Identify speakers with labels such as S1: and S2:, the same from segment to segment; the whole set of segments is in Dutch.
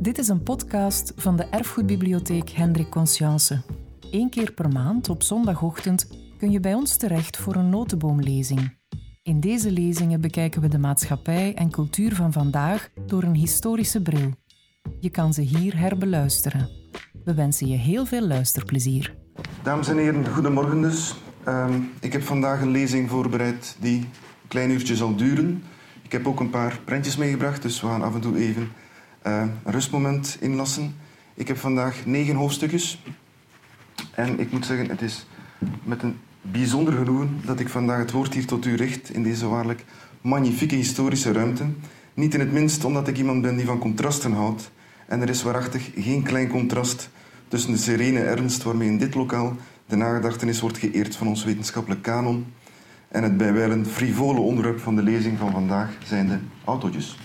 S1: Dit is een podcast van de Erfgoedbibliotheek Hendrik Conscience. Eén keer per maand op zondagochtend kun je bij ons terecht voor een notenboomlezing. In deze lezingen bekijken we de maatschappij en cultuur van vandaag door een historische bril. Je kan ze hier herbeluisteren. We wensen je heel veel luisterplezier.
S2: Dames en heren, goedemorgen dus. Ehm, ik heb vandaag een lezing voorbereid die een klein uurtje zal duren. Ik heb ook een paar prentjes meegebracht, dus we gaan af en toe even een rustmoment inlassen. Ik heb vandaag negen hoofdstukjes. En ik moet zeggen, het is met een bijzonder genoegen dat ik vandaag het woord hier tot u richt in deze waarlijk magnifieke historische ruimte. Niet in het minst omdat ik iemand ben die van contrasten houdt. En er is waarachtig geen klein contrast tussen de serene ernst waarmee in dit lokaal de nagedachtenis wordt geëerd van ons wetenschappelijk kanon en het bijwijlen frivole onderwerp van de lezing van vandaag zijn de autootjes.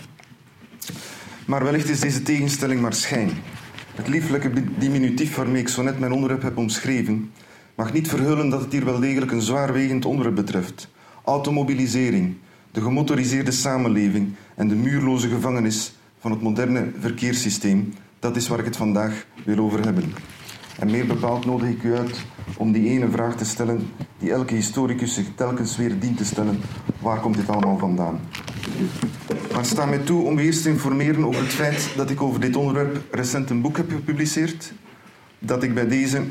S2: Maar wellicht is deze tegenstelling maar schijn. Het lieflijke diminutief waarmee ik zo net mijn onderwerp heb omschreven, mag niet verhullen dat het hier wel degelijk een zwaarwegend onderwerp betreft. Automobilisering, de gemotoriseerde samenleving en de muurloze gevangenis van het moderne verkeerssysteem, dat is waar ik het vandaag wil over hebben. En meer bepaald nodig ik u uit om die ene vraag te stellen die elke historicus zich telkens weer dient te stellen. Waar komt dit allemaal vandaan? Maar sta mij toe om u eerst te informeren over het feit dat ik over dit onderwerp recent een boek heb gepubliceerd. Dat ik bij deze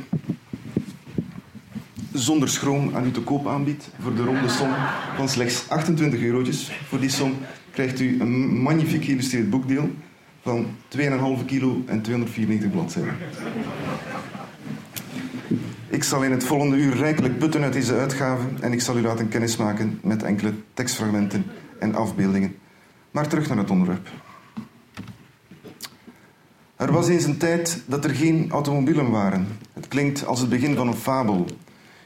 S2: zonder schroom aan u te koop aanbied voor de ronde som van slechts 28 eurotjes. Voor die som krijgt u een magnifiek geïllustreerd boekdeel van 2,5 kilo en 294 bladzijden. Ik zal in het volgende uur rijkelijk putten uit deze uitgave en ik zal u laten kennismaken met enkele tekstfragmenten en afbeeldingen. Maar terug naar het onderwerp. Er was eens een tijd dat er geen automobielen waren. Het klinkt als het begin van een fabel.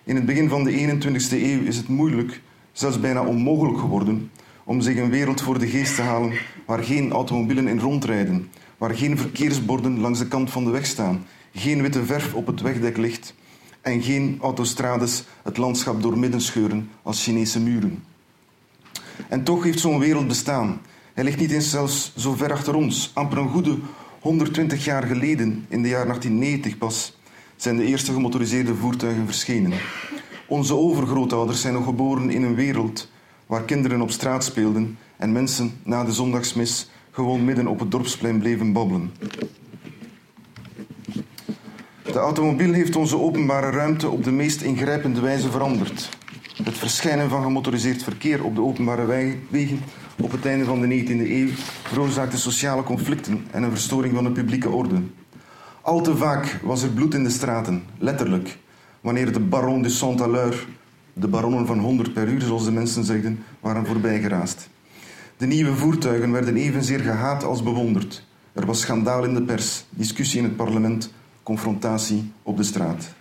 S2: In het begin van de 21ste eeuw is het moeilijk, zelfs bijna onmogelijk geworden, om zich een wereld voor de geest te halen waar geen automobielen in rondrijden, waar geen verkeersborden langs de kant van de weg staan, geen witte verf op het wegdek ligt en geen autostrades het landschap doormidden scheuren als Chinese muren. En toch heeft zo'n wereld bestaan. Hij ligt niet eens zelfs zo ver achter ons. Amper een goede 120 jaar geleden, in de jaar 1890 pas, zijn de eerste gemotoriseerde voertuigen verschenen. Onze overgrootouders zijn nog geboren in een wereld waar kinderen op straat speelden en mensen na de zondagsmis gewoon midden op het dorpsplein bleven babbelen. De automobiel heeft onze openbare ruimte op de meest ingrijpende wijze veranderd. Het verschijnen van gemotoriseerd verkeer op de openbare wegen op het einde van de 19e eeuw veroorzaakte sociale conflicten en een verstoring van de publieke orde. Al te vaak was er bloed in de straten, letterlijk, wanneer de baron de Saint-Aleur, de baronnen van 100 per uur zoals de mensen zegden, waren voorbijgeraast. De nieuwe voertuigen werden evenzeer gehaat als bewonderd. Er was schandaal in de pers, discussie in het parlement, confrontatie op de straat.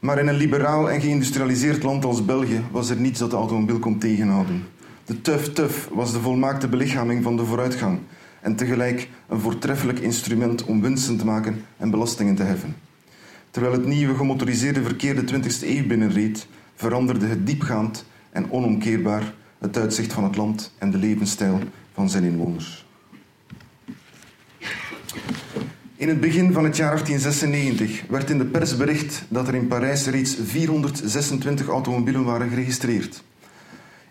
S2: Maar in een liberaal en geïndustrialiseerd land als België was er niets dat de automobiel kon tegenhouden. De tuf-tuf was de volmaakte belichaming van de vooruitgang en tegelijk een voortreffelijk instrument om winsten te maken en belastingen te heffen. Terwijl het nieuwe gemotoriseerde verkeer de 20e eeuw binnenreed, veranderde het diepgaand en onomkeerbaar het uitzicht van het land en de levensstijl van zijn inwoners. In het begin van het jaar 1896 werd in de pers bericht dat er in Parijs reeds 426 automobielen waren geregistreerd.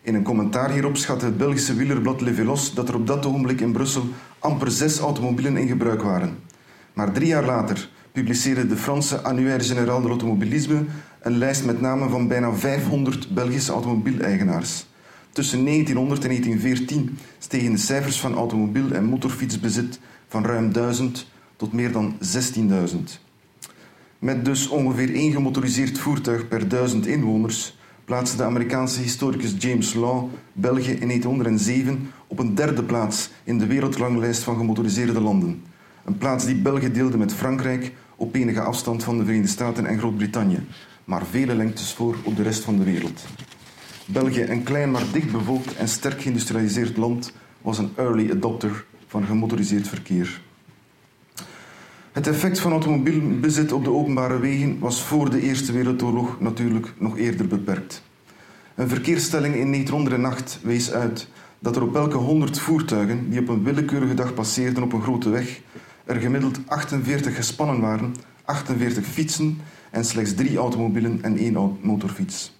S2: In een commentaar hierop schatte het Belgische wielerblad Le Vélos dat er op dat ogenblik in Brussel amper zes automobielen in gebruik waren. Maar drie jaar later publiceerde de Franse Annuaire Général de l'Automobilisme een lijst met namen van bijna 500 Belgische automobielijgenaars. Tussen 1900 en 1914 stegen de cijfers van automobiel- en motorfietsbezit van ruim 1000 tot meer dan 16.000. Met dus ongeveer één gemotoriseerd voertuig per duizend inwoners plaatste de Amerikaanse historicus James Law België in 1907 op een derde plaats in de wereldranglijst van gemotoriseerde landen. Een plaats die België deelde met Frankrijk op enige afstand van de Verenigde Staten en Groot-Brittannië, maar vele lengtes voor op de rest van de wereld. België, een klein maar dicht bevolkt en sterk geïndustrialiseerd land, was een early adopter van gemotoriseerd verkeer. Het effect van automobielbezit op de openbare wegen was voor de Eerste Wereldoorlog natuurlijk nog eerder beperkt. Een verkeersstelling in Neetrondernacht wees uit dat er op elke 100 voertuigen die op een willekeurige dag passeerden op een grote weg, er gemiddeld 48 gespannen waren, 48 fietsen en slechts drie automobielen en één motorfiets.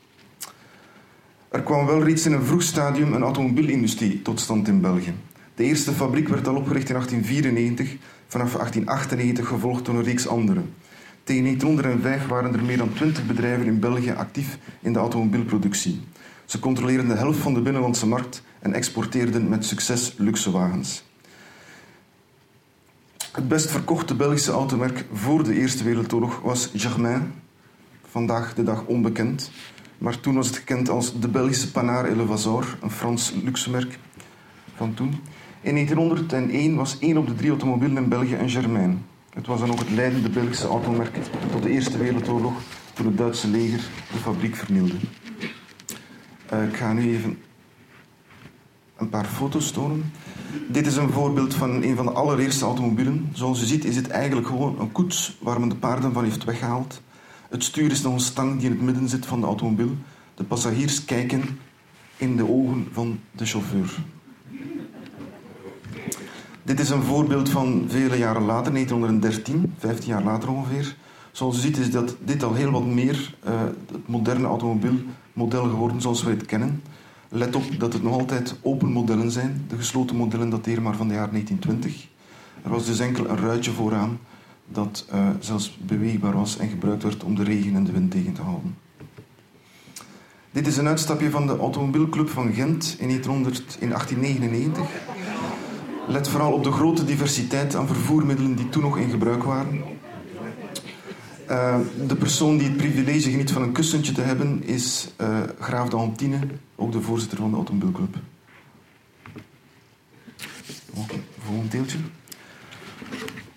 S2: Er kwam wel reeds in een vroeg stadium een automobielindustrie tot stand in België. De eerste fabriek werd al opgericht in 1894, vanaf 1898 gevolgd door een reeks andere. Tegen 1905 waren er meer dan 20 bedrijven in België actief in de automobielproductie. Ze controleerden de helft van de binnenlandse markt en exporteerden met succes luxe wagens. Het best verkochte Belgische automerk voor de Eerste Wereldoorlog was Germain, vandaag de dag onbekend. Maar toen was het gekend als de Belgische Panard Elevazor, een Frans luxemerk van toen. In 1901 was één op de drie automobielen in België een Germain. Het was dan ook het leidende Belgische automerk tot de Eerste Wereldoorlog, toen het Duitse leger de fabriek vernielde. Uh, ik ga nu even een paar foto's tonen. Dit is een voorbeeld van een van de allereerste automobielen. Zoals u ziet is het eigenlijk gewoon een koets waar men de paarden van heeft weggehaald. Het stuur is nog een stang die in het midden zit van de automobiel. De passagiers kijken in de ogen van de chauffeur. Dit is een voorbeeld van vele jaren later, 1913, 15 jaar later ongeveer. Zoals u ziet is dat dit al heel wat meer uh, het moderne automobielmodel geworden zoals we het kennen. Let op dat het nog altijd open modellen zijn. De gesloten modellen dateren maar van de jaren 1920. Er was dus enkel een ruitje vooraan dat uh, zelfs beweegbaar was en gebruikt werd om de regen en de wind tegen te houden. Dit is een uitstapje van de Automobielclub van Gent in, 1900, in 1899. Let vooral op de grote diversiteit aan vervoermiddelen die toen nog in gebruik waren. Uh, de persoon die het privilege geniet van een kussentje te hebben is uh, Graaf de Antine, ook de voorzitter van de Automobielclub. Oké, volgende deeltje.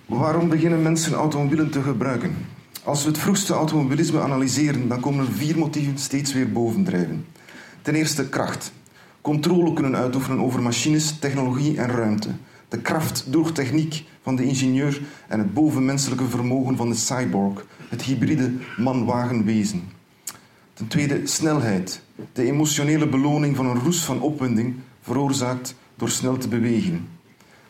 S2: Waarom beginnen mensen automobielen te gebruiken? Als we het vroegste automobilisme analyseren, dan komen er vier motieven steeds weer bovendrijven. Ten eerste kracht. Controle kunnen uitoefenen over machines, technologie en ruimte. De kracht door techniek van de ingenieur en het bovenmenselijke vermogen van de cyborg, het hybride man-wagen-wezen. Ten tweede snelheid. De emotionele beloning van een roes van opwinding veroorzaakt door snel te bewegen.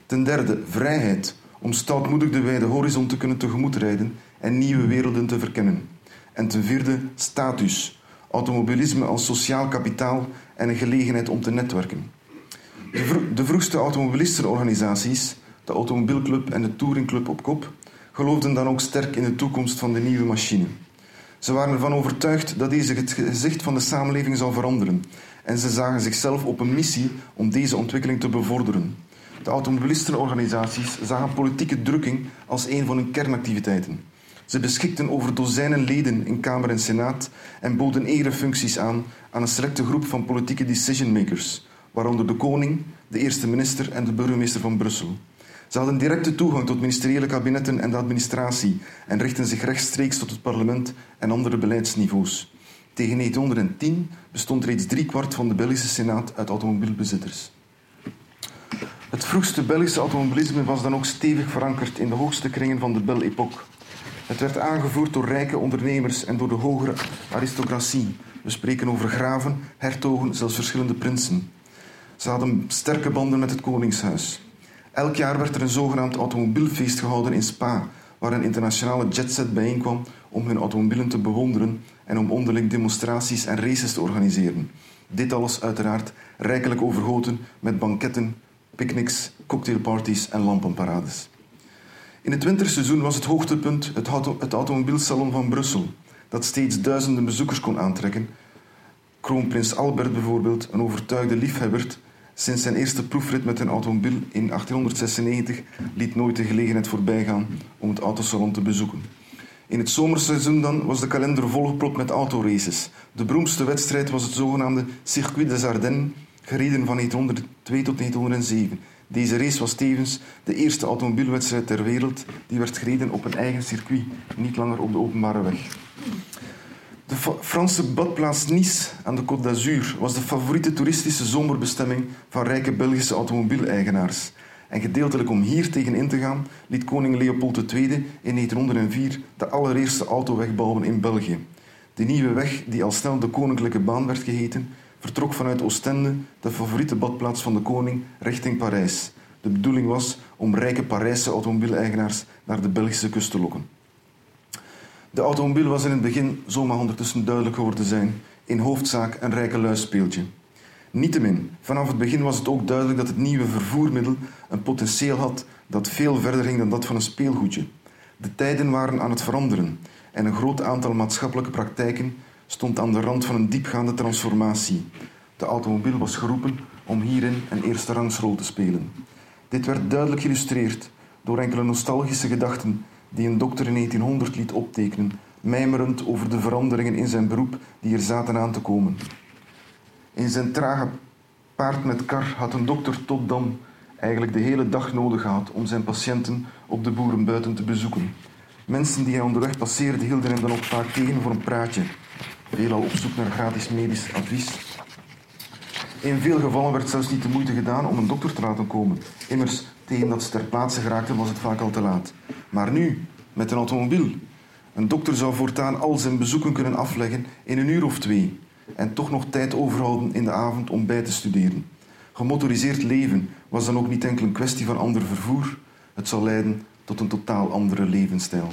S2: Ten derde vrijheid om stoutmoedig de wijde horizon te kunnen tegemoetrijden en nieuwe werelden te verkennen. En ten vierde status, automobilisme als sociaal kapitaal en een gelegenheid om te netwerken. De, vroegste automobilistenorganisaties, de Automobielclub en de Touringclub op kop, geloofden dan ook sterk in de toekomst van de nieuwe machine. Ze waren ervan overtuigd dat deze het gezicht van de samenleving zou veranderen en ze zagen zichzelf op een missie om deze ontwikkeling te bevorderen. De automobilistenorganisaties zagen politieke drukking als een van hun kernactiviteiten. Ze beschikten over dozijnen leden in Kamer en Senaat en boden erefuncties aan aan een selecte groep van politieke decision-makers, waaronder de koning, de eerste minister en de burgemeester van Brussel. Ze hadden directe toegang tot ministeriële kabinetten en de administratie en richtten zich rechtstreeks tot het parlement en andere beleidsniveaus. Tegen 1910 bestond reeds driekwart van de Belgische Senaat uit automobielbezitters. Het vroegste Belgische automobilisme was dan ook stevig verankerd in de hoogste kringen van de Belle Époque. Het werd aangevoerd door rijke ondernemers en door de hogere aristocratie. We spreken over graven, hertogen, zelfs verschillende prinsen. Ze hadden sterke banden met het koningshuis. Elk jaar werd er een zogenaamd automobielfeest gehouden in Spa, waar een internationale jetset bijeenkwam om hun automobielen te bewonderen en om onderling demonstraties en races te organiseren. Dit alles uiteraard rijkelijk overgoten met banketten, picknicks, cocktailparties en lampenparades. In het winterseizoen was het hoogtepunt het, auto het automobielsalon van Brussel, dat steeds duizenden bezoekers kon aantrekken. Kroonprins Albert bijvoorbeeld, een overtuigde liefhebber, sinds zijn eerste proefrit met een automobiel in 1896 liet nooit de gelegenheid voorbijgaan om het autosalon te bezoeken. In het zomerseizoen dan was de kalender volgepropt met autoraces. De beroemdste wedstrijd was het zogenaamde Circuit des Ardennes, gereden van 1902 tot 1907. Deze race was tevens de eerste automobielwedstrijd ter wereld die werd gereden op een eigen circuit, niet langer op de openbare weg. De Franse badplaats Nice aan de Côte d'Azur was de favoriete toeristische zomerbestemming van rijke Belgische automobielijgenaars. En gedeeltelijk om hier tegen in te gaan, liet koning Leopold II in 1904 de allereerste autoweg bouwen in België. De nieuwe weg, die al snel de Koninklijke Baan werd geheten, vertrok vanuit Oostende, de favoriete badplaats van de koning, richting Parijs. De bedoeling was om rijke Parijse automobielijgenaars naar de Belgische kust te lokken. De automobiel was in het begin, zo mag ondertussen duidelijk geworden zijn, in hoofdzaak een rijke luisspeeltje. Niettemin, vanaf het begin was het ook duidelijk dat het nieuwe vervoermiddel een potentieel had dat veel verder ging dan dat van een speelgoedje. De tijden waren aan het veranderen en een groot aantal maatschappelijke praktijken stond aan de rand van een diepgaande transformatie. De automobiel was geroepen om hierin een eerste rangsrol te spelen. Dit werd duidelijk geïllustreerd door enkele nostalgische gedachten die een dokter in 1900 liet optekenen, mijmerend over de veranderingen in zijn beroep die er zaten aan te komen. In zijn trage paard met kar had een dokter tot dan eigenlijk de hele dag nodig gehad om zijn patiënten op de boerenbuiten te bezoeken. Mensen die hij onderweg passeerde hielden hem dan ook vaak tegen voor een praatje, veelal op zoek naar gratis medisch advies. In veel gevallen werd zelfs niet de moeite gedaan om een dokter te laten komen. Immers, tegen dat ze ter plaatse geraakten was het vaak al te laat. Maar nu, met een automobiel. Een dokter zou voortaan al zijn bezoeken kunnen afleggen in een uur of twee en toch nog tijd overhouden in de avond om bij te studeren. Gemotoriseerd leven was dan ook niet enkel een kwestie van ander vervoer, het zou leiden tot een totaal andere levensstijl.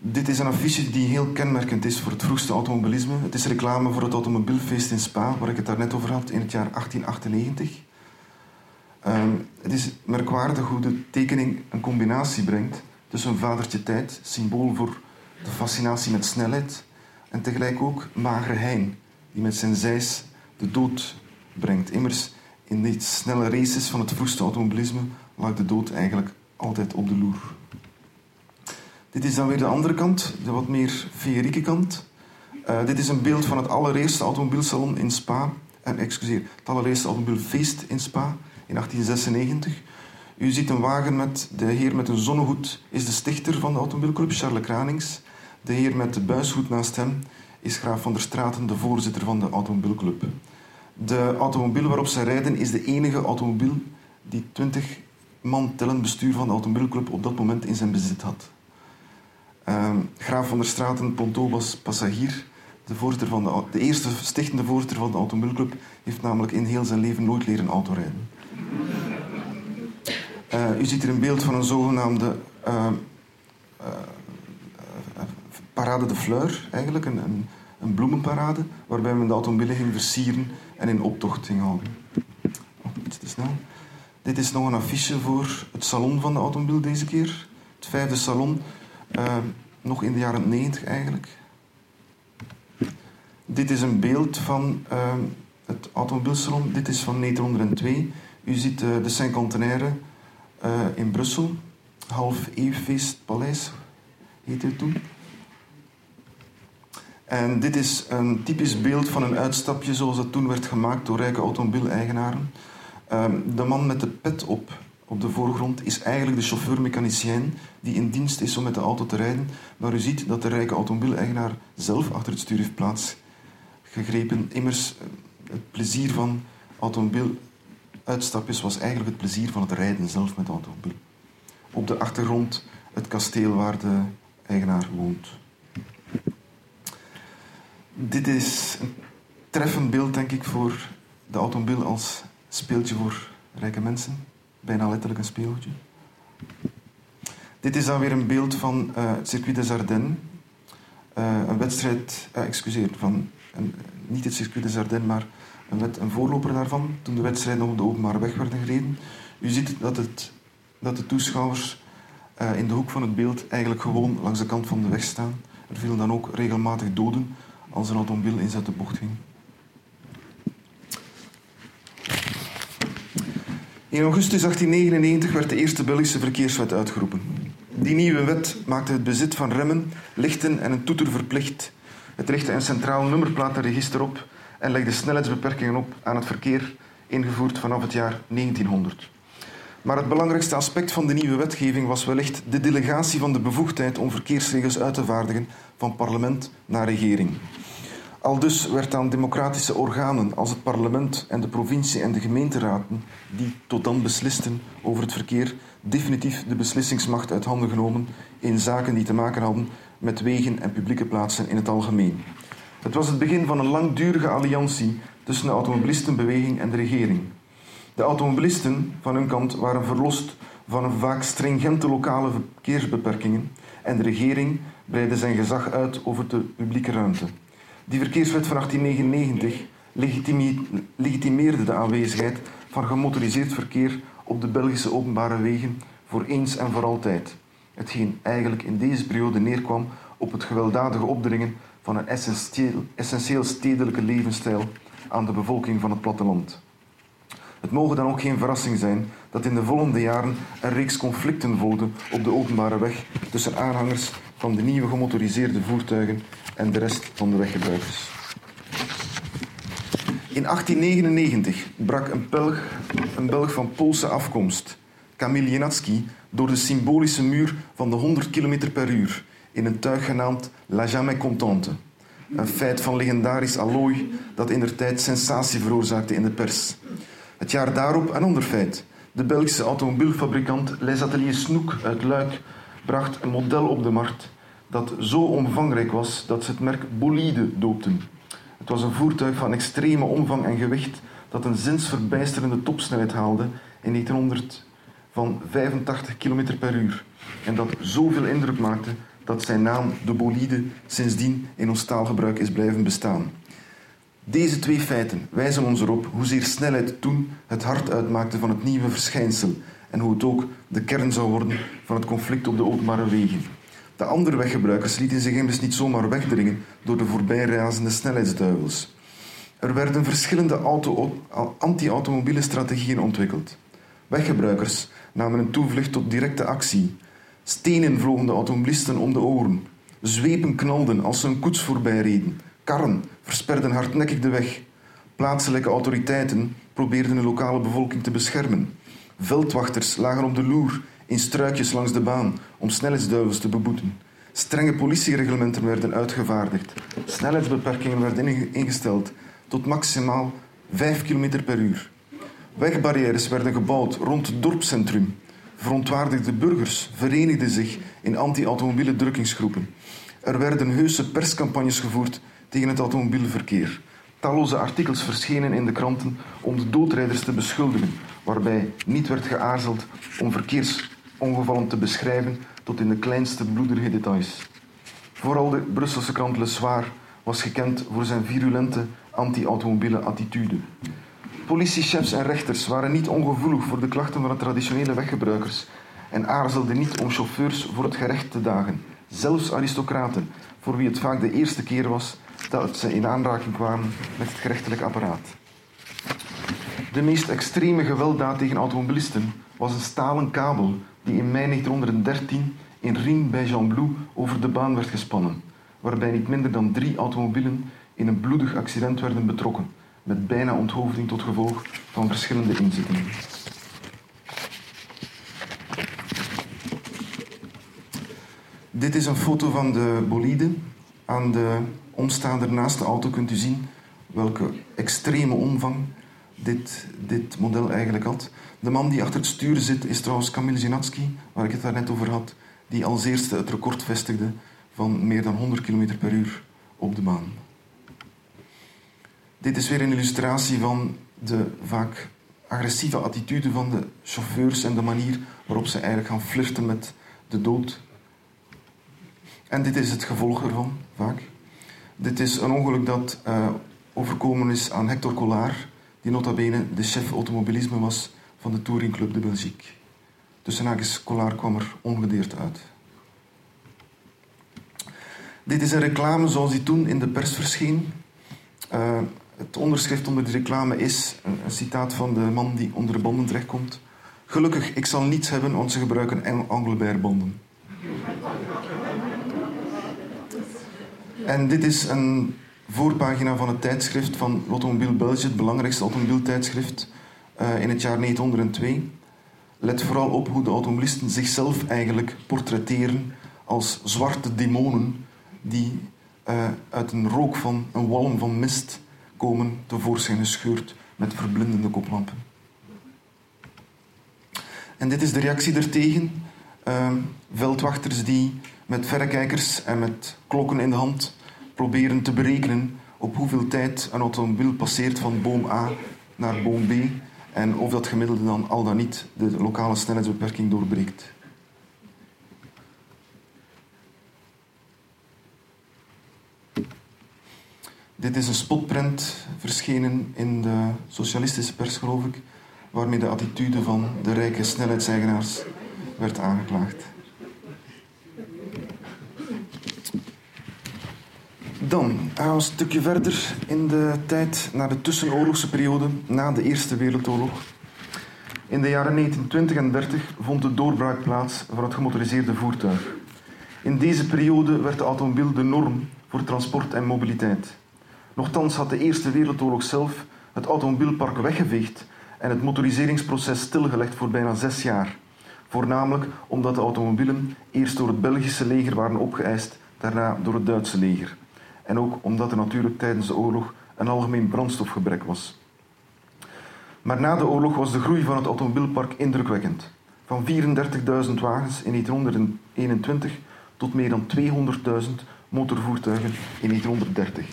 S2: Dit is een affiche die heel kenmerkend is voor het vroegste automobilisme. Het is reclame voor het automobielfeest in Spa, waar ik het daarnet over had, in het jaar 1898. Um, het is merkwaardig hoe de tekening een combinatie brengt tussen een vadertje tijd, symbool voor de fascinatie met snelheid, en tegelijk ook magere hein, die met zijn zeis de dood brengt. Immers, in die snelle races van het vroegste automobilisme lag de dood eigenlijk altijd op de loer. Dit is dan weer de andere kant, de wat meer feerieke kant. Uh, dit is een beeld van het allereerste automobielsalon in Spa. En excuseer, het allereerste automobielfeest in Spa in 1896. U ziet een wagen met de heer met een zonnehoed is de stichter van de automobielclub, Charles Kranings. De heer met de buishoed naast hem is graaf van der Straten, de voorzitter van de automobielclub. De automobiel waarop zij rijden is de enige automobiel die 20 man tellend bestuur van de automobielclub op dat moment in zijn bezit had. Uh, graaf van der Straten Ponto was passagier. De, voorzitter van de, de eerste stichtende voorzitter van de automobielclub heeft namelijk in heel zijn leven nooit leren autorijden. Uh, u ziet hier een beeld van een zogenaamde uh, parade de fleur, eigenlijk, een, een, een, bloemenparade, waarbij men de automobielen ging versieren en in optocht ging houden. Oh, iets te snel. Dit is nog een affiche voor het salon van de automobiel deze keer. Het vijfde salon, nog in de jaren 90 eigenlijk. Dit is een beeld van het automobielsalon. Dit is van 1902. U ziet uh, de Saint-Contenaire uh, in Brussel. Half Eeuwfeestpaleis heette het toen. En dit is een typisch beeld van een uitstapje zoals dat toen werd gemaakt door rijke automobielijgenaren. Um, de man met de pet op, op de voorgrond is eigenlijk de chauffeur-mechanicien die in dienst is om met de auto te rijden. Maar u ziet dat de rijke automobielijgenaar zelf achter het stuur heeft plaatsgegrepen. Immers, eh, het plezier van automobiel uitstapjes was eigenlijk het plezier van het rijden zelf met de automobiel. Op de achtergrond het kasteel waar de eigenaar woont. Dit is een treffend beeld, denk ik, voor de automobiel als speeltje voor rijke mensen. Bijna letterlijk een speeltje. Dit is dan weer een beeld van uh, het circuit des Ardennes. Uh, een wedstrijd, uh, excuseer, van een, niet het circuit des Ardennes, maar een, een voorloper daarvan, toen de wedstrijden op de openbare weg werden gereden. U ziet dat, het, dat de toeschouwers in de hoek van het beeld eigenlijk gewoon langs de kant van de weg staan. Er vielen dan ook regelmatig doden als een automobiel in de bocht ging. In augustus 1899 werd de eerste Belgische verkeerswet uitgeroepen. Die nieuwe wet maakte het bezit van remmen, lichten en een toeter verplicht. Het richtte een centraal nummerplatenregister op en legde snelheidsbeperkingen op aan het verkeer, ingevoerd vanaf het jaar 1900. Maar het belangrijkste aspect van de nieuwe wetgeving was wellicht de delegatie van de bevoegdheid om verkeersregels uit te vaardigen van parlement naar regering. Aldus werd aan democratische organen als het parlement en de provincie en de gemeenteraden, die tot dan beslisten over het verkeer, definitief de beslissingsmacht uit handen genomen in zaken die te maken hadden met wegen en publieke plaatsen in het algemeen. Het was het begin van een langdurige alliantie tussen de automobilistenbeweging en de regering. De automobilisten van hun kant waren verlost van een vaak stringente lokale verkeersbeperkingen en de regering breidde zijn gezag uit over de publieke ruimte. Die verkeerswet van 1899 legitimeerde de aanwezigheid van gemotoriseerd verkeer op de Belgische openbare wegen voor eens en voor altijd. Hetgeen eigenlijk in deze periode neerkwam op het gewelddadige opdringen van een essentieel, essentieel stedelijke levensstijl aan de bevolking van het platteland. Het mogen dan ook geen verrassing zijn dat in de volgende jaren een reeks conflicten volgden op de openbare weg tussen aanhangers van de nieuwe gemotoriseerde voertuigen en de rest van de weggebruikers. In 1899 brak een Belg, een Belg van Poolse afkomst, Kamil Jenatski, door de symbolische muur van de 100 km per uur in een tuig genaamd La Jamais Contente. Een feit van legendarisch allooi dat in der tijd sensatie veroorzaakte in de pers. Het jaar daarop een ander feit. De Belgische automobielfabrikant Les Ateliers Snoek uit Luik bracht een model op de markt dat zo omvangrijk was dat ze het merk Bolide doopten. Het was een voertuig van extreme omvang en gewicht dat een zinsverbijsterende topsnelheid haalde in 1900 van 85 km per uur en dat zoveel indruk maakte dat zijn naam, de bolide, sindsdien in ons taalgebruik is blijven bestaan. Deze twee feiten wijzen ons erop hoezeer snelheid toen het hart uitmaakte van het nieuwe verschijnsel en hoe het ook de kern zou worden van het conflict op de openbare wegen. De andere weggebruikers lieten zich immers niet zomaar wegdringen door de voorbijrazende snelheidsduivels. Er werden verschillende anti-automobiele strategieën ontwikkeld. Weggebruikers namen een toevlucht tot directe actie. Stenen vlogen de automobilisten om de oren. Zwepen knalden als ze een koets voorbij reden. Karren versperden hardnekkig de weg. Plaatselijke autoriteiten probeerden de lokale bevolking te beschermen. Veldwachters lagen op de loer in struikjes langs de baan om snelheidsduivels te beboeten. Strenge politiereglementen werden uitgevaardigd. Snelheidsbeperkingen werden ingesteld tot maximaal 5 km per uur. Wegbarrières werden gebouwd rond het dorpscentrum. Verontwaardigde burgers verenigden zich in anti-automobiele drukkingsgroepen. Er werden heuse perscampagnes gevoerd tegen het automobielverkeer. Talloze artikels verschenen in de kranten om de doodrijders te beschuldigen, waarbij niet werd geaarzeld om verkeersongevallen te beschrijven tot in de kleinste bloederige details. Vooral de Brusselse krant Le Soir was gekend voor zijn virulente anti-automobiele attitude. Politiechefs en rechters waren niet ongevoelig voor de klachten van de traditionele weggebruikers en aarzelden niet om chauffeurs voor het gerecht te dagen. Zelfs aristocraten, voor wie het vaak de eerste keer was dat ze in aanraking kwamen met het gerechtelijk apparaat. De meest extreme gewelddaad tegen automobilisten was een stalen kabel die in mei 1913 in Riem bij Jean Blou over de baan werd gespannen, waarbij niet minder dan drie automobielen in een bloedig accident werden betrokken met bijna onthoofding tot gevolg van verschillende inzittingen. Dit is een foto van de bolide. Aan de omstaander naast de auto kunt u zien welke extreme omvang dit, dit model eigenlijk had. De man die achter het stuur zit is trouwens Kamil Zinatsky, waar ik het daar net over had, die als eerste het record vestigde van meer dan 100 km per uur op de baan. Dit is weer een illustratie van de vaak agressieve attitude van de chauffeurs en de manier waarop ze eigenlijk gaan flirten met de dood. En dit is het gevolg ervan, vaak. Dit is een ongeluk dat uh, overkomen is aan Hector Collard, die nota bene de chef automobilisme was van de Touring Club de Belgique. Tussen haakjes, Collard kwam er ongedeerd uit. Dit is een reclame zoals die toen in de pers verscheen. Uh, het onderschrift onder de reclame is een, citaat van de man die onder de banden terechtkomt. Gelukkig, ik zal niets hebben, want ze gebruiken Engelbert banden. en dit is een voorpagina van het tijdschrift van L'Automobile België, het belangrijkste automobieltijdschrift uh, in het jaar 1902. Let vooral op hoe de automobilisten zichzelf eigenlijk portretteren als zwarte demonen die uh, uit een rook van een walm van mist komen tevoorschijn gescheurd met verblindende koplampen. En dit is de reactie daartegen. Uh, veldwachters die met verrekijkers en met klokken in de hand proberen te berekenen op hoeveel tijd een automobiel passeert van boom A naar boom B en of dat gemiddelde dan al dan niet de lokale snelheidsbeperking doorbreekt. Dit is een spotprint verschenen in de socialistische pers, geloof ik, waarmee de attitude van de rijke snelheidseigenaars werd aangeklaagd. Dan gaan we een stukje verder in de tijd naar de tussenoorlogse periode na de Eerste Wereldoorlog. In de jaren 1920 en 30 vond de doorbraak plaats voor het gemotoriseerde voertuig. In deze periode werd de automobiel de norm voor transport en mobiliteit. Nochtans had de Eerste Wereldoorlog zelf het automobielpark weggeveegd en het motoriseringsproces stilgelegd voor bijna zes jaar. Voornamelijk omdat de automobielen eerst door het Belgische leger waren opgeëist, daarna door het Duitse leger. En ook omdat er natuurlijk tijdens de oorlog een algemeen brandstofgebrek was. Maar na de oorlog was de groei van het automobielpark indrukwekkend. Van 34.000 wagens in 1921 tot meer dan 200.000 motorvoertuigen in 1930.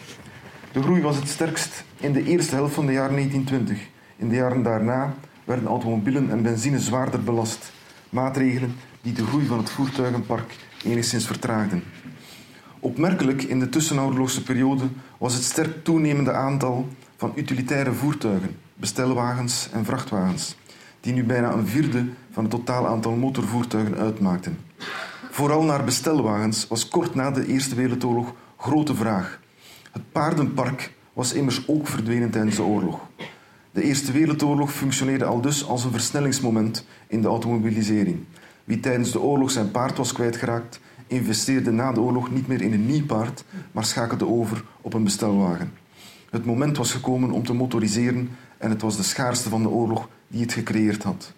S2: De groei was het sterkst in de eerste helft van de jaren 1920. In de jaren daarna werden automobielen en benzine zwaarder belast. Maatregelen die de groei van het voertuigenpark enigszins vertraagden. Opmerkelijk in de tussenoorlogse periode was het sterk toenemende aantal van utilitaire voertuigen, bestelwagens en vrachtwagens, die nu bijna een vierde van het totaal aantal motorvoertuigen uitmaakten. Vooral naar bestelwagens was kort na de Eerste Wereldoorlog grote vraag. Het paardenpark was immers ook verdwenen tijdens de oorlog. De Eerste Wereldoorlog functioneerde al dus als een versnellingsmoment in de automobilisering. Wie tijdens de oorlog zijn paard was kwijtgeraakt, investeerde na de oorlog niet meer in een nieuw paard, maar schakelde over op een bestelwagen. Het moment was gekomen om te motoriseren en het was de schaarste van de oorlog die het gecreëerd had.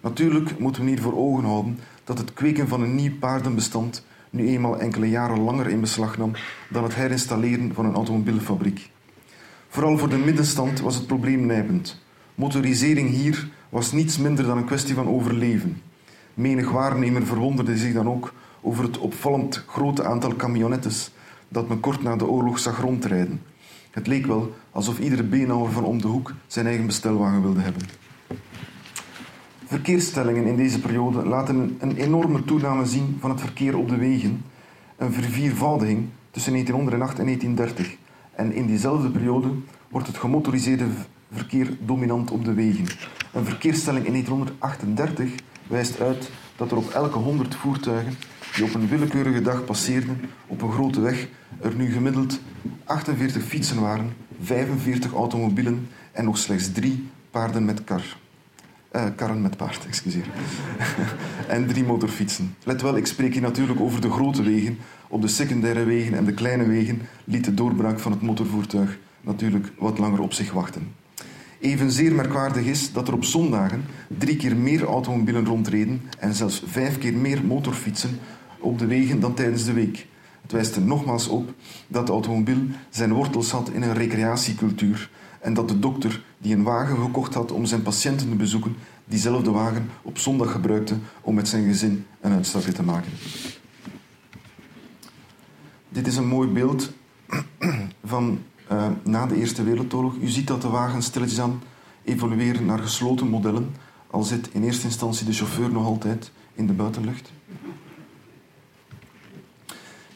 S2: Natuurlijk moeten we hier voor ogen houden dat het kweken van een nieuw paardenbestand nu eenmaal enkele jaren langer in beslag nam dan het herinstalleren van een automobielfabriek. Vooral voor de middenstand was het probleem nijpend. Motorisering hier was niets minder dan een kwestie van overleven. Menig waarnemer verwonderde zich dan ook over het opvallend grote aantal camionettes dat men kort na de oorlog zag rondrijden. Het leek wel alsof iedere beenhouwer van om de hoek zijn eigen bestelwagen wilde hebben. Verkeersstellingen in deze periode laten een enorme toename zien van het verkeer op de wegen, een verviervoudiging tussen 1908 en 1930. En in diezelfde periode wordt het gemotoriseerde verkeer dominant op de wegen. Een verkeersstelling in 1938 wijst uit dat er op elke 100 voertuigen die op een willekeurige dag passeerden op een grote weg er nu gemiddeld 48 fietsen waren, 45 automobielen en nog slechts drie paarden met kar. Uh, karren met paard, excuseer. en drie motorfietsen. Let wel, ik spreek hier natuurlijk over de grote wegen. Op de secundaire wegen en de kleine wegen liet de doorbraak van het motorvoertuig natuurlijk wat langer op zich wachten. Evenzeer merkwaardig is dat er op zondagen drie keer meer automobielen rondreden en zelfs vijf keer meer motorfietsen op de wegen dan tijdens de week. Het wijst er nogmaals op dat de automobiel zijn wortels had in een recreatiecultuur en dat de dokter die een wagen gekocht had om zijn patiënten te bezoeken, diezelfde wagen op zondag gebruikte om met zijn gezin een uitstapje te maken. Dit is een mooi beeld van uh, na de Eerste Wereldoorlog. U ziet dat de wagens stilletjes aan evolueren naar gesloten modellen, al zit in eerste instantie de chauffeur nog altijd in de buitenlucht.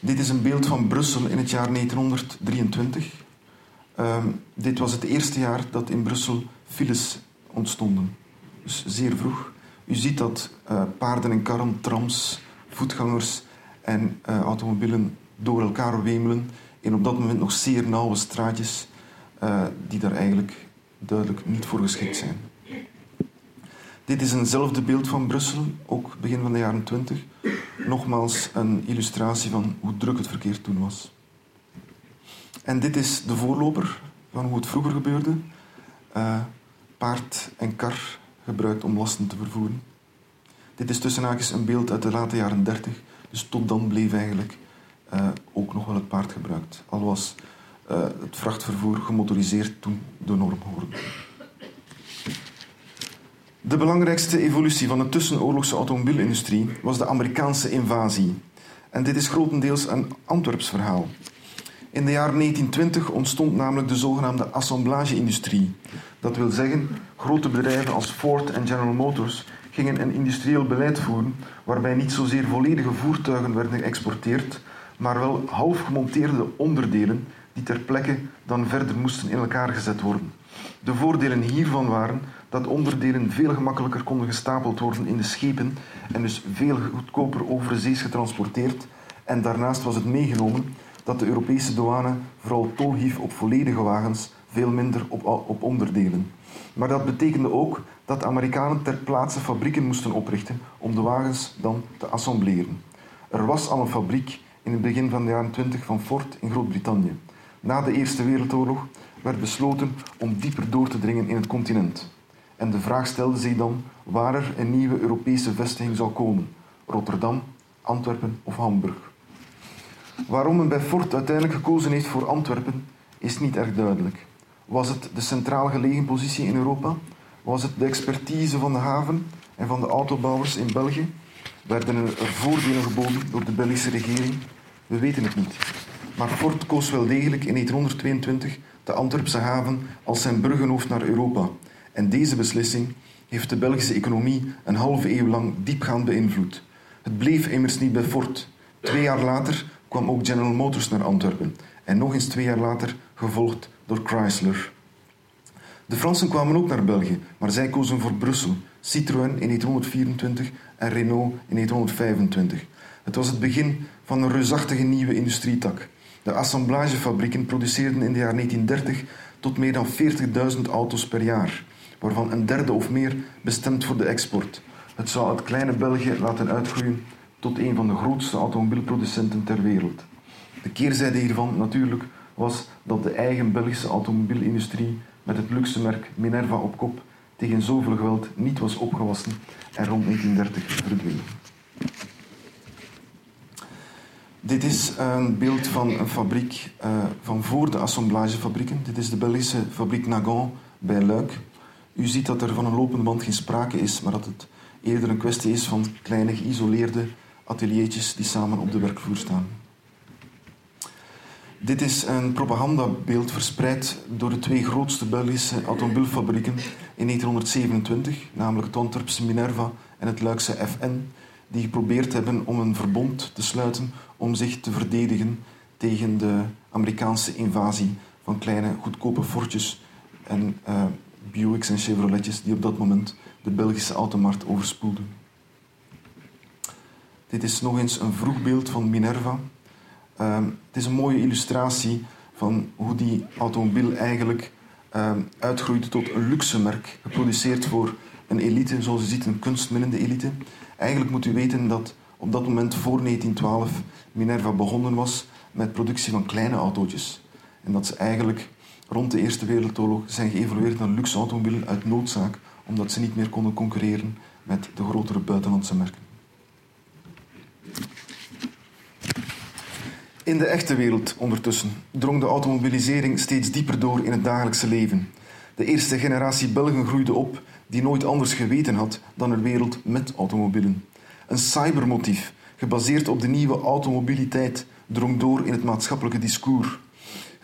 S2: Dit is een beeld van Brussel in het jaar 1923. Um, ehm, dit was het eerste jaar dat in Brussel files ontstonden. Dus zeer vroeg. U ziet dat uh, paarden en karren, trams, voetgangers en uh, automobielen door elkaar wemelen in op dat moment nog zeer nauwe straatjes uh, die daar eigenlijk duidelijk niet voor geschikt zijn. Dit is eenzelfde beeld van Brussel, ook begin van de jaren 20. Nogmaals een illustratie van hoe druk het verkeer toen was. En dit is de voorloper van hoe het vroeger gebeurde. Uh, paard en kar gebruikt om lasten te vervoeren. Dit is tussen haakjes een beeld uit de late jaren 30. Dus tot dan bleef eigenlijk uh, ook nog wel het paard gebruikt. Al was uh, het vrachtvervoer gemotoriseerd toen de norm hoorde. De belangrijkste evolutie van de tussenoorlogse automobielindustrie was de Amerikaanse invasie. En dit is grotendeels een Antwerps verhaal. In de jaren 1920 ontstond namelijk de zogenaamde assemblage-industrie. Dat wil zeggen, grote bedrijven als Ford en General Motors gingen een industrieel beleid voeren waarbij niet zozeer volledige voertuigen werden geëxporteerd, maar wel half gemonteerde onderdelen die ter plekke dan verder moesten in elkaar gezet worden. De voordelen hiervan waren dat onderdelen veel gemakkelijker konden gestapeld worden in de schepen en dus veel goedkoper over zees getransporteerd. En daarnaast was het meegenomen dat de Europese douane vooral tol hief op volledige wagens, veel minder op, op onderdelen. Maar dat betekende ook dat Amerikanen ter plaatse fabrieken moesten oprichten om de wagens dan te assembleren. Er was al een fabriek in het begin van de jaren 20 van Ford in Groot-Brittannië. Na de Eerste Wereldoorlog werd besloten om dieper door te dringen in het continent. En de vraag stelde zich dan waar er een nieuwe Europese vestiging zou komen: Rotterdam, Antwerpen of Hamburg. Waarom men bij Ford uiteindelijk gekozen heeft voor Antwerpen is niet erg duidelijk. Was het de centraal gelegen positie in Europa? Was het de expertise van de haven en van de autobouwers in België? Werden er voordelen geboden door de Belgische regering? We weten het niet. Maar Ford koos wel degelijk in 1922 de Antwerpse haven als zijn bruggenhoofd naar Europa. En deze beslissing heeft de Belgische economie een halve eeuw lang diepgaand beïnvloed. Het bleef immers niet bij Ford. Twee jaar later kwam ook General Motors naar Antwerpen. En nog eens twee jaar later gevolgd door Chrysler. De Fransen kwamen ook naar België, maar zij kozen voor Brussel, Citroën in 1924 en Renault in 1925. Het was het begin van een reusachtige nieuwe industrietak. De assemblagefabrieken produceerden in de jaren 1930 tot meer dan 40.000 auto's per jaar, waarvan een derde of meer bestemd voor de export. Het zou het kleine België laten uitgroeien tot een van de grootste automobielproducenten ter wereld. De keerzijde hiervan natuurlijk was dat de eigen Belgische automobielindustrie met het luxe merk Minerva op kop tegen zoveel geweld niet was opgewassen en rond 1930 verdween. Dit is een beeld van een fabriek uh, van voor de assemblagefabrieken. Dit is de Belgische fabriek Nagan bij Luik. U ziet dat er van een lopende band geen sprake is, maar dat het eerder een kwestie is van kleine geïsoleerde ateliertjes die samen op de werkvloer staan. Dit is een propagandabeeld verspreid door de twee grootste Belgische automobielfabrieken in 1927, namelijk het Antwerpse Minerva en het Luikse FN, die geprobeerd hebben om een verbond te sluiten om zich te verdedigen tegen de Amerikaanse invasie van kleine goedkope Fortjes en uh, Buicks en Chevroletjes die op dat moment de Belgische automarkt overspoelden. Dit is nog eens een vroeg beeld van Minerva. Uh, het is een mooie illustratie van hoe die automobiel eigenlijk uh, uitgroeide tot een luxe merk, geproduceerd voor een elite, zoals u ziet, een kunstminnende elite. Eigenlijk moet u weten dat op dat moment voor 1912 Minerva begonnen was met productie van kleine autootjes. En dat ze eigenlijk rond de Eerste Wereldoorlog zijn geëvolueerd naar luxe automobielen uit noodzaak, omdat ze niet meer konden concurreren met de grotere buitenlandse merken. In de echte wereld ondertussen drong de automobilisering steeds dieper door in het dagelijkse leven. De eerste generatie Belgen groeide op die nooit anders geweten had dan een wereld met automobielen. Een cybermotief, gebaseerd op de nieuwe automobiliteit, drong door in het maatschappelijke discours.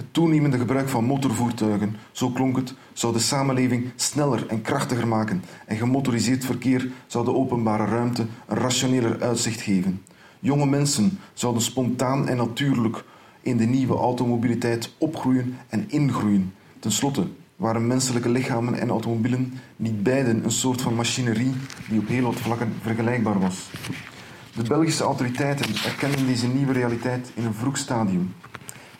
S2: Het toenemende gebruik van motorvoertuigen, zo klonk het, zou de samenleving sneller en krachtiger maken en gemotoriseerd verkeer zou de openbare ruimte een rationeler uitzicht geven. Jonge mensen zouden spontaan en natuurlijk in de nieuwe automobiliteit opgroeien en ingroeien. Ten slotte waren menselijke lichamen en automobielen niet beiden een soort van machinerie die op heel wat vlakken vergelijkbaar was. De Belgische autoriteiten erkenden deze nieuwe realiteit in een vroeg stadium.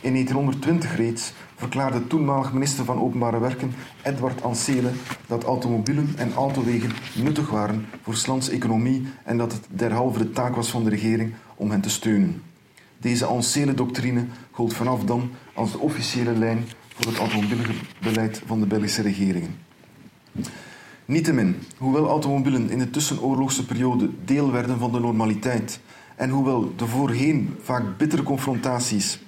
S2: In 1920 reeds verklaarde toenmalig minister van Openbare Werken Edward Ansele dat automobielen en autowegen nuttig waren voor Slands economie en dat het derhalve de taak was van de regering om hen te steunen. Deze Ansele-doctrine gold vanaf dan als de officiële lijn voor het automobielbeleid van de Belgische regeringen. Niettemin, hoewel automobielen in de tussenoorlogse periode deel werden van de normaliteit en hoewel de voorheen vaak bittere confrontaties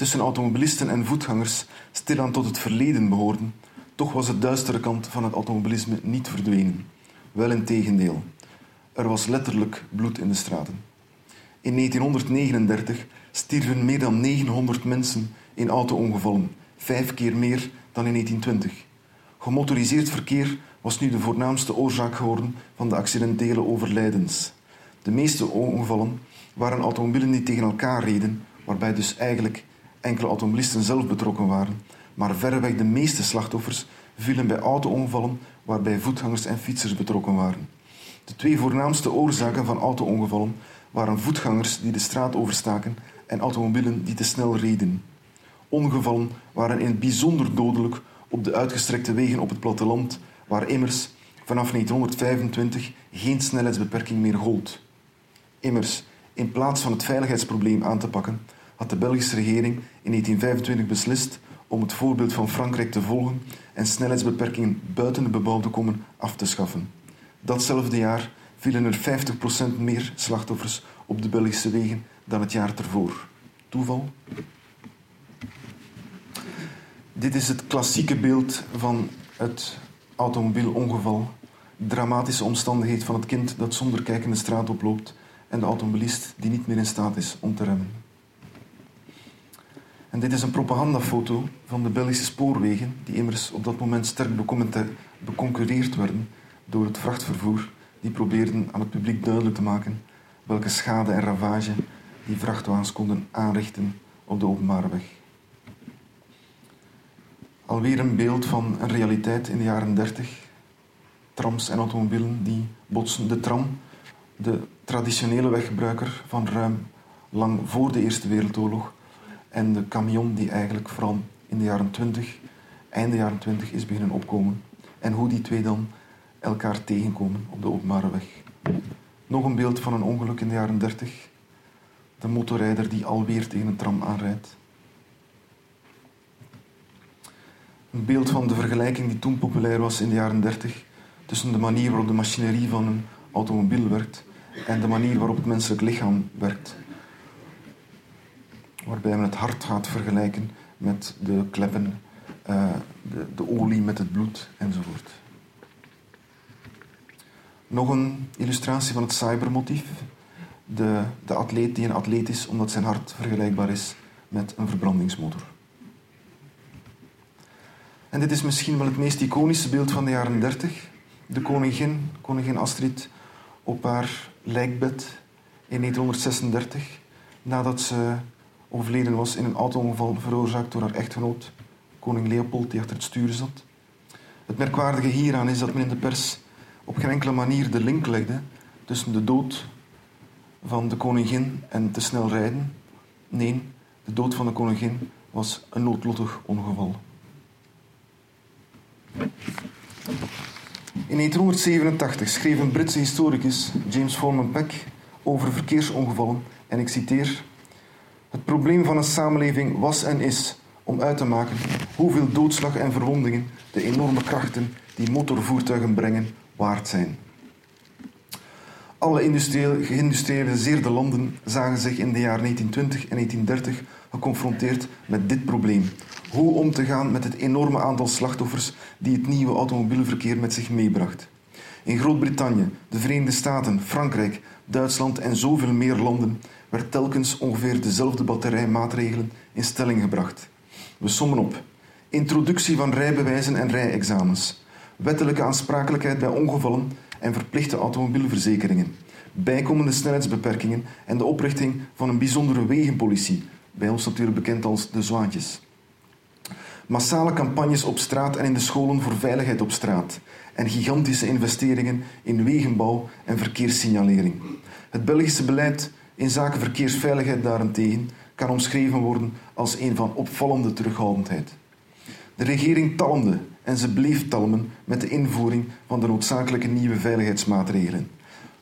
S2: tussen automobilisten en voetgangers stilaan tot het verleden behoorden, toch was de duistere kant van het automobilisme niet verdwenen. Wel in tegendeel. Er was letterlijk bloed in de straten. In 1939 stierven meer dan 900 mensen in auto-ongevallen, vijf keer meer dan in 1920. Gemotoriseerd verkeer was nu de voornaamste oorzaak geworden van de accidentele overlijdens. De meeste ongevallen waren automobielen die tegen elkaar reden, waarbij dus eigenlijk enkele automobilisten zelf betrokken waren. Maar verreweg de meeste slachtoffers vielen bij auto-ongevallen waarbij voetgangers en fietsers betrokken waren. De twee voornaamste oorzaken van auto-ongevallen waren voetgangers die de straat overstaken en automobielen die te snel reden. Ongevallen waren in het bijzonder dodelijk op de uitgestrekte wegen op het platteland, waar immers vanaf 1925 geen snelheidsbeperking meer gold. Immers, in plaats van het veiligheidsprobleem aan te pakken, had de Belgische regering in 1925 beslist om het voorbeeld van Frankrijk te volgen en snelheidsbeperkingen buiten de bebouwde kommen af te schaffen. Datzelfde jaar vielen er 50% meer slachtoffers op de Belgische wegen dan het jaar ervoor. Toeval? Dit is het klassieke beeld van het automobielongeval. Dramatische omstandigheid van het kind dat zonder kijken de straat oploopt en de automobilist die niet meer in staat is om te remmen. En dit is een propagandafoto van de Belgische spoorwegen, die immers op dat moment sterk beconcurreerd werden door het vrachtvervoer, die probeerden aan het publiek duidelijk te maken welke schade en ravage die vrachtwagens konden aanrichten op de openbare weg. Alweer een beeld van een realiteit in de jaren 30. Trams en automobielen die botsen. De tram, de traditionele weggebruiker van ruim lang voor de Eerste Wereldoorlog, en de camion die eigenlijk vooral in de jaren 20, einde jaren 20 is beginnen opkomen. En hoe die twee dan elkaar tegenkomen op de openbare weg. Nog een beeld van een ongeluk in de jaren 30. De motorrijder die alweer tegen een tram aanrijdt. Een beeld van de vergelijking die toen populair was in de jaren 30 tussen de manier waarop de machinerie van een automobiel werkt en de manier waarop het menselijk lichaam werkt waarbij men het hart gaat vergelijken met de kleppen, uh, de, de olie met het bloed enzovoort. Nog een illustratie van het cybermotief. De, de atleet die een atleet is omdat zijn hart vergelijkbaar is met een verbrandingsmotor. En dit is misschien wel het meest iconische beeld van de jaren 30. De koningin, koningin Astrid, op haar lijkbed in 1936, nadat ze overleden was in een auto-ongeval veroorzaakt door haar echtgenoot, koning Leopold, die achter het stuur zat. Het merkwaardige hieraan is dat men in de pers op geen enkele manier de link legde tussen de dood van de koningin en te snel rijden. Nee, de dood van de koningin was een noodlottig ongeval. In 1987 schreef een Britse historicus, James Foreman Peck, over verkeersongevallen en ik citeer het probleem van een samenleving was en is om uit te maken hoeveel doodslag en verwondingen de enorme krachten die motorvoertuigen brengen waard zijn. Alle geïndustrialiseerde landen zagen zich in de jaren 1920 en 1930 geconfronteerd met dit probleem. Hoe om te gaan met het enorme aantal slachtoffers die het nieuwe automobielverkeer met zich meebracht. In Groot-Brittannië, de Verenigde Staten, Frankrijk, Duitsland en zoveel meer landen werd telkens ongeveer dezelfde batterij maatregelen in stelling gebracht. We sommen op. Introductie van rijbewijzen en rijexamens. Wettelijke aansprakelijkheid bij ongevallen en verplichte automobielverzekeringen. Bijkomende snelheidsbeperkingen en de oprichting van een bijzondere wegenpolitie, bij ons natuurlijk bekend als de Zwaantjes. Massale campagnes op straat en in de scholen voor veiligheid op straat. En gigantische investeringen in wegenbouw en verkeerssignalering. Het Belgische beleid in zaken verkeersveiligheid daarentegen kan omschreven worden als een van opvallende terughoudendheid. De regering talmde en ze bleef talmen met de invoering van de noodzakelijke nieuwe veiligheidsmaatregelen.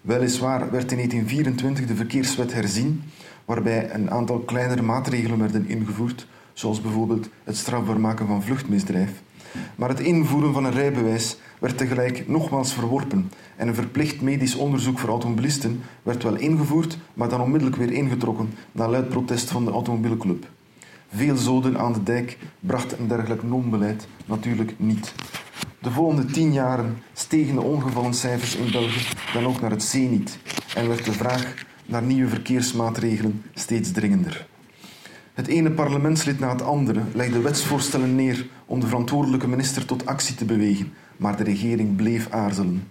S2: Weliswaar werd in 1924 de verkeerswet herzien, waarbij een aantal kleinere maatregelen werden ingevoerd, zoals bijvoorbeeld het strafbaar maken van vluchtmisdrijf. Maar het invoeren van een rijbewijs werd tegelijk nogmaals verworpen en een verplicht medisch onderzoek voor automobilisten werd wel ingevoerd, maar dan onmiddellijk weer ingetrokken na luid protest van de automobielclub. Veel zoden aan de dijk bracht een dergelijk non-beleid natuurlijk niet. De volgende tien jaren stegen de ongevallencijfers in België dan ook naar het zeniet en werd de vraag naar nieuwe verkeersmaatregelen steeds dringender. Het ene parlementslid na het andere legde wetsvoorstellen neer om de verantwoordelijke minister tot actie te bewegen, maar de regering bleef aarzelen.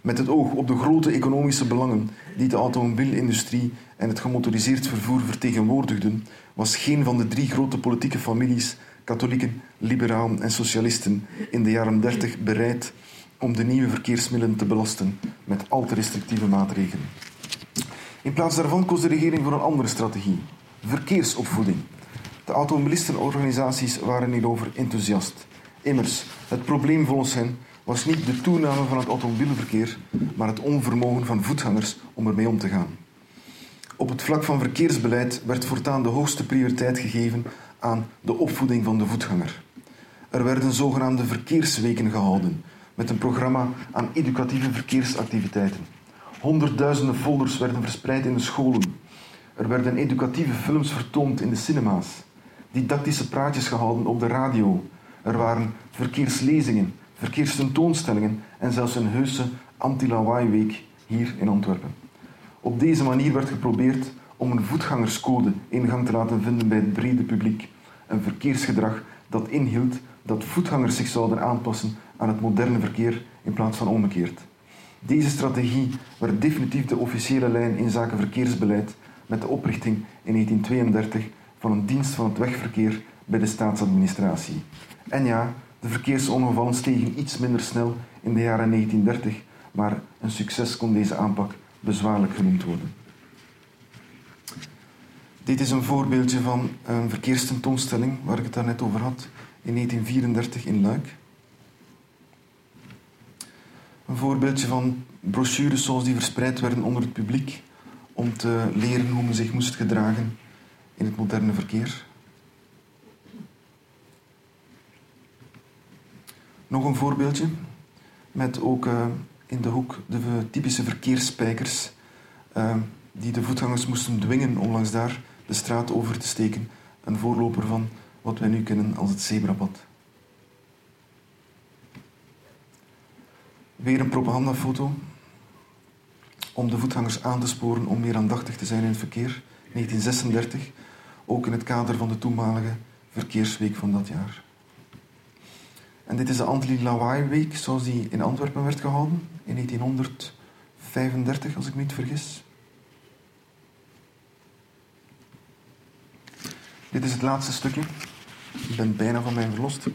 S2: Met het oog op de grote economische belangen die de automobielindustrie en het gemotoriseerd vervoer vertegenwoordigden, was geen van de drie grote politieke families, katholieken, liberalen en socialisten, in de jaren 30 bereid om de nieuwe verkeersmiddelen te belasten met al te restrictieve maatregelen. In plaats daarvan koos de regering voor een andere strategie: verkeersopvoeding. De automobilistenorganisaties waren hierover enthousiast. Immers, het probleem volgens hen was niet de toename van het automobielverkeer, maar het onvermogen van voetgangers om ermee om te gaan. Op het vlak van verkeersbeleid werd voortaan de hoogste prioriteit gegeven aan de opvoeding van de voetganger. Er werden zogenaamde verkeersweken gehouden, met een programma aan educatieve verkeersactiviteiten. Honderdduizenden folders werden verspreid in de scholen. Er werden educatieve films vertoond in de cinema's, didactische praatjes gehouden op de radio. Er waren verkeerslezingen, verkeerstentoonstellingen en zelfs een heuse anti-lawaai-week hier in Antwerpen. Op deze manier werd geprobeerd om een voetgangerscode in gang te laten vinden bij het brede publiek. Een verkeersgedrag dat inhield dat voetgangers zich zouden aanpassen aan het moderne verkeer in plaats van omgekeerd. Deze strategie werd definitief de officiële lijn in zaken verkeersbeleid met de oprichting in 1932 van een dienst van het wegverkeer bij de staatsadministratie. En ja, de verkeersongevallen stegen iets minder snel in de jaren 1930, maar een succes kon deze aanpak bezwaarlijk genoemd worden. Dit is een voorbeeldje van een verkeerstentoonstelling waar ik het daarnet over had in 1934 in Luik. Een voorbeeldje van brochures zoals die verspreid werden onder het publiek om te leren hoe men zich moest gedragen in het moderne verkeer. Nog een voorbeeldje met ook uh, in de hoek de typische verkeersspijkers uh, die de voetgangers moesten dwingen om langs daar de straat over te steken. Een voorloper van wat wij nu kennen als het zebrapad. Weer een propagandafoto om de voetgangers aan te sporen om meer aandachtig te zijn in het verkeer. 1936, ook in het kader van de toenmalige verkeersweek van dat jaar. En dit is de Anti-Lawaai-week zoals die in Antwerpen werd gehouden in 1935, als ik me niet vergis. Dit is het laatste stukje. Ik ben bijna van mij verlost.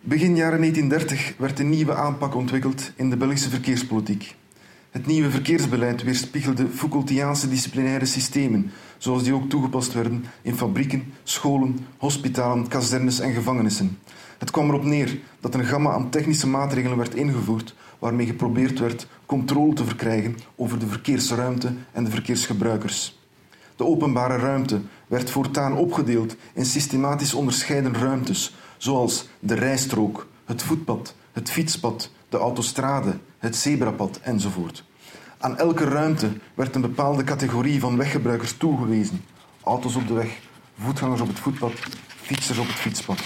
S2: Begin jaren 1930 werd een nieuwe aanpak ontwikkeld in de Belgische verkeerspolitiek. Het nieuwe verkeersbeleid weerspiegelde Foucaultiaanse disciplinaire systemen, zoals die ook toegepast werden in fabrieken, scholen, hospitalen, kazernes en gevangenissen. Het kwam erop neer dat een gamma aan technische maatregelen werd ingevoerd waarmee geprobeerd werd controle te verkrijgen over de verkeersruimte en de verkeersgebruikers. De openbare ruimte werd voortaan opgedeeld in systematisch onderscheiden ruimtes, zoals de rijstrook, het voetpad, het fietspad, de autostrade, het zebrapad enzovoort. Aan elke ruimte werd een bepaalde categorie van weggebruikers toegewezen. Auto's op de weg, voetgangers op het voetpad, fietsers op het fietspad.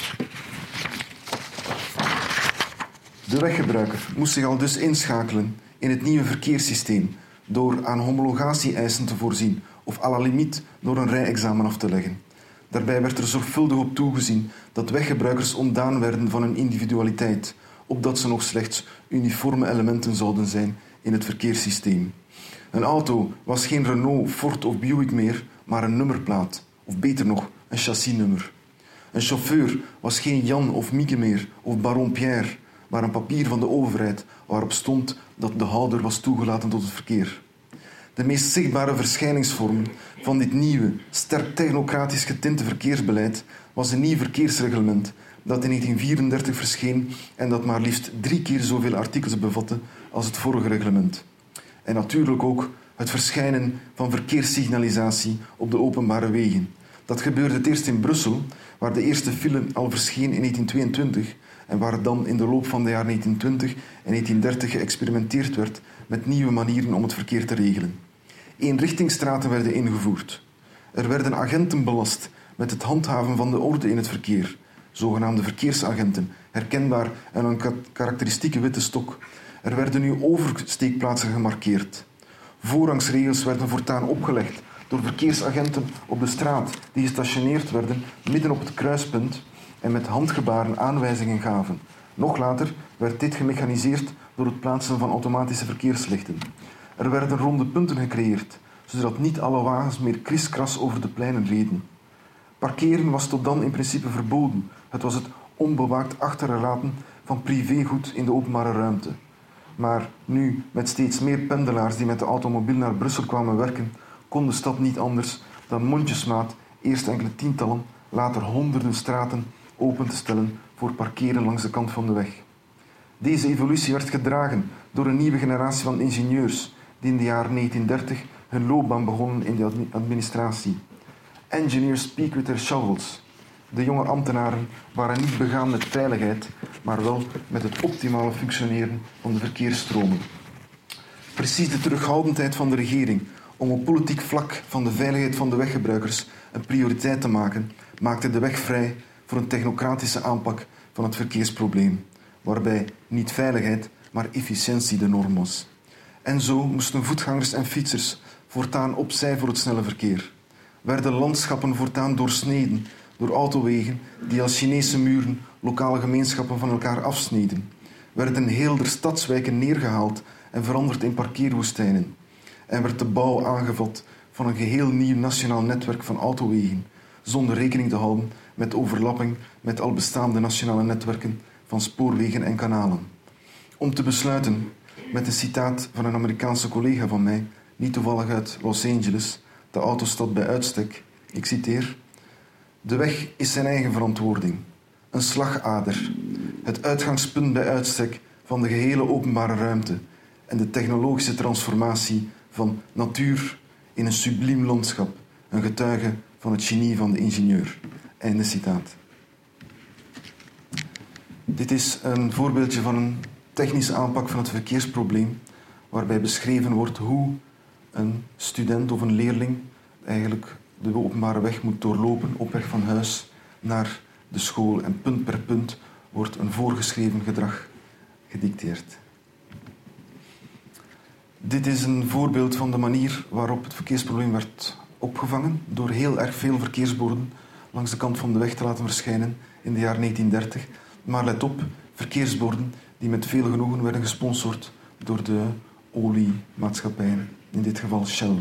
S2: De weggebruiker moest zich al dus inschakelen in het nieuwe verkeerssysteem door aan homologatie-eisen te voorzien of à la limiet door een rijexamen af te leggen. Daarbij werd er zorgvuldig op toegezien dat weggebruikers ontdaan werden van hun individualiteit, opdat ze nog slechts uniforme elementen zouden zijn in het verkeerssysteem. Een auto was geen Renault, Ford of Buick meer, maar een nummerplaat, of beter nog, een chassisnummer. Een chauffeur was geen Jan of Mieke meer, of Baron Pierre, maar een papier van de overheid waarop stond dat de houder was toegelaten tot het verkeer. De meest zichtbare verschijningsvorm van dit nieuwe, sterk technocratisch getinte verkeersbeleid was een nieuw verkeersreglement dat in 1934 verscheen en dat maar liefst drie keer zoveel artikels bevatte als het vorige reglement. En natuurlijk ook het verschijnen van verkeerssignalisatie op de openbare wegen. Dat gebeurde het eerst in Brussel, waar de eerste file al verscheen in 1922 en waar dan in de loop van de jaren 1920 en 1930 geëxperimenteerd werd met nieuwe manieren om het verkeer te regelen. Eenrichtingsstraten werden ingevoerd. Er werden agenten belast met het handhaven van de orde in het verkeer, zogenaamde verkeersagenten, herkenbaar aan een karakteristieke witte stok. Er werden nu oversteekplaatsen gemarkeerd. Voorrangsregels werden voortaan opgelegd door verkeersagenten op de straat die gestationeerd werden midden op het kruispunt en met handgebaren aanwijzingen gaven. Nog later werd dit gemechaniseerd door het plaatsen van automatische verkeerslichten. Er werden ronde punten gecreëerd, zodat niet alle wagens meer kriskras over de pleinen reden. Parkeren was tot dan in principe verboden. Het was het onbewaakt achterlaten van privégoed in de openbare ruimte. Maar nu, met steeds meer pendelaars die met de automobiel naar Brussel kwamen werken, kon de stad niet anders dan mondjesmaat eerst enkele tientallen, later honderden straten open te stellen voor parkeren langs de kant van de weg. Deze evolutie werd gedragen door een nieuwe generatie van ingenieurs die in de jaren 1930 hun loopbaan begonnen in de administratie. Engineers speak with their shovels. De jonge ambtenaren waren niet begaan met veiligheid, maar wel met het optimale functioneren van de verkeersstromen. Precies de terughoudendheid van de regering om op politiek vlak van de veiligheid van de weggebruikers een prioriteit te maken, maakte de weg vrij voor een technocratische aanpak van het verkeersprobleem, waarbij niet veiligheid, maar efficiëntie de norm was. En zo moesten voetgangers en fietsers voortaan opzij voor het snelle verkeer. Werden landschappen voortaan doorsneden door autowegen die als Chinese muren lokale gemeenschappen van elkaar afsneden. Werden heel de stadswijken neergehaald en veranderd in parkeerwoestijnen. En werd de bouw aangevat van een geheel nieuw nationaal netwerk van autowegen, zonder rekening te houden met overlapping met al bestaande nationale netwerken van spoorwegen en kanalen. Om te besluiten met een citaat van een Amerikaanse collega van mij, niet toevallig uit Los Angeles, de autostad bij uitstek. Ik citeer: De weg is zijn eigen verantwoording, een slagader, het uitgangspunt bij uitstek van de gehele openbare ruimte en de technologische transformatie van natuur in een subliem landschap, een getuige van het genie van de ingenieur. Einde citaat. Dit is een voorbeeldje van een technische aanpak van het verkeersprobleem, waarbij beschreven wordt hoe een student of een leerling eigenlijk de openbare weg moet doorlopen op weg van huis naar de school. En punt per punt wordt een voorgeschreven gedrag gedicteerd. Dit is een voorbeeld van de manier waarop het verkeersprobleem werd opgevangen door heel erg veel verkeersborden langs de kant van de weg te laten verschijnen in de jaren 1930. Maar let op, verkeersborden die met veel genoegen werden gesponsord door de oliemaatschappijen, in dit geval Shell.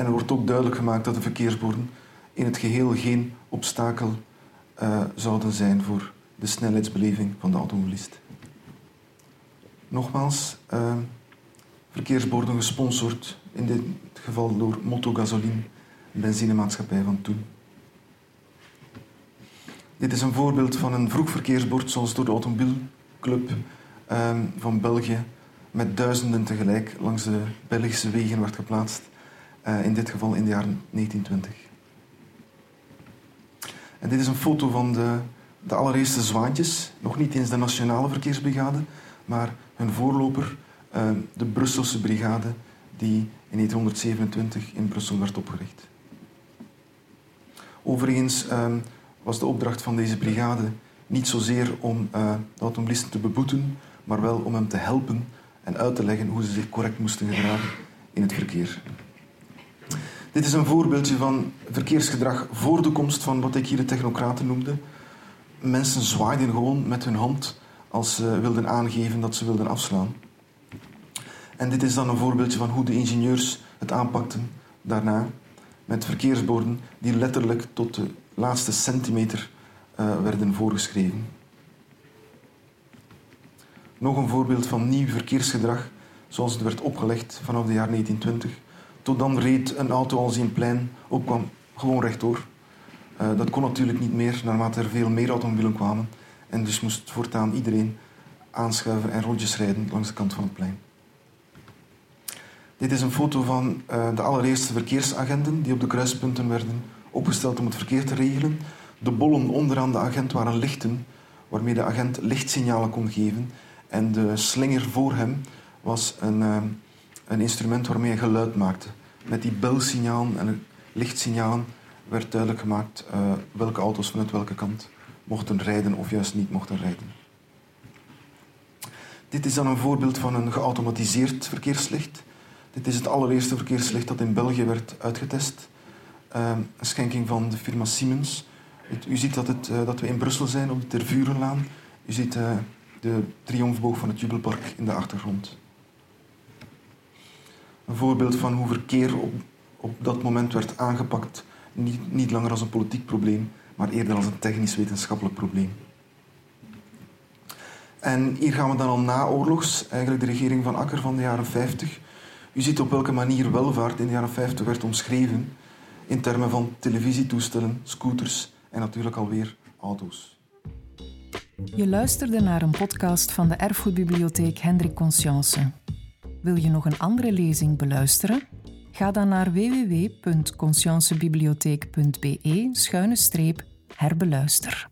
S2: En er wordt ook duidelijk gemaakt dat de verkeersborden in het geheel geen obstakel uh, zouden zijn voor de snelheidsbeleving van de automobilist. Nogmaals, uh, verkeersborden gesponsord, in dit geval door Motto Gasoline, een benzinemaatschappij van toen. Dit is een voorbeeld van een vroeg verkeersbord zoals door de Automobielclub uh, van België met duizenden tegelijk langs de Belgische wegen werd geplaatst. Uh, in dit geval in de jaren 1920. En dit is een foto van de, de allereerste zwaantjes. Nog niet eens de Nationale Verkeersbrigade, maar hun voorloper, uh, de Brusselse Brigade, die in 1927 in Brussel werd opgericht. Overigens uh, was de opdracht van deze brigade niet zozeer om uh, de automobilisten te beboeten, maar wel om hem te helpen en uit te leggen hoe ze zich correct moesten gedragen in het verkeer. Dit is een voorbeeldje van verkeersgedrag voor de komst van wat ik hier de technocraten noemde. Mensen zwaaiden gewoon met hun hand als ze wilden aangeven dat ze wilden afslaan. En dit is dan een voorbeeldje van hoe de ingenieurs het aanpakten daarna met verkeersborden die letterlijk tot de laatste centimeter uh, werden voorgeschreven. Nog een voorbeeld van nieuw verkeersgedrag zoals het werd opgelegd vanaf de jaren 1920. Tot dan reed een auto als hij een plein opkwam gewoon rechtdoor. Uh, dat kon natuurlijk niet meer naarmate er veel meer automobielen kwamen. En dus moest voortaan iedereen aanschuiven en rondjes rijden langs de kant van het plein. Dit is een foto van uh, de allereerste verkeersagenten die op de kruispunten werden opgesteld om het verkeer te regelen. De bollen onderaan de agent waren lichten waarmee de agent lichtsignalen kon geven. En de slinger voor hem was een, uh, een instrument waarmee hij geluid maakte. Met die belsignalen en lichtsignalen werd duidelijk gemaakt uh, welke auto's vanuit welke kant mochten rijden of juist niet mochten rijden. Dit is dan een voorbeeld van een geautomatiseerd verkeerslicht. Dit is het allereerste verkeerslicht dat in België werd uitgetest. Uh, een schenking van de firma Siemens. u ziet dat, het, uh, dat we in Brussel zijn, op de Tervurenlaan. U ziet uh, de triomfboog van het Jubelpark in de achtergrond. Een voorbeeld van hoe verkeer op, op dat moment werd aangepakt. Niet, niet langer als een politiek probleem, maar eerder als een technisch-wetenschappelijk probleem. En hier gaan we dan al naoorlogs, eigenlijk de regering van Akker van de jaren 50. U ziet op welke manier welvaart in de jaren 50 werd omschreven in termen van televisietoestellen, scooters en natuurlijk alweer auto's.
S1: Je luisterde naar een podcast van de Erfgoedbibliotheek Hendrik Conscience. Wil je nog een andere lezing beluisteren? Ga dan naar www.consciencebibliotheek.be-herbeluister.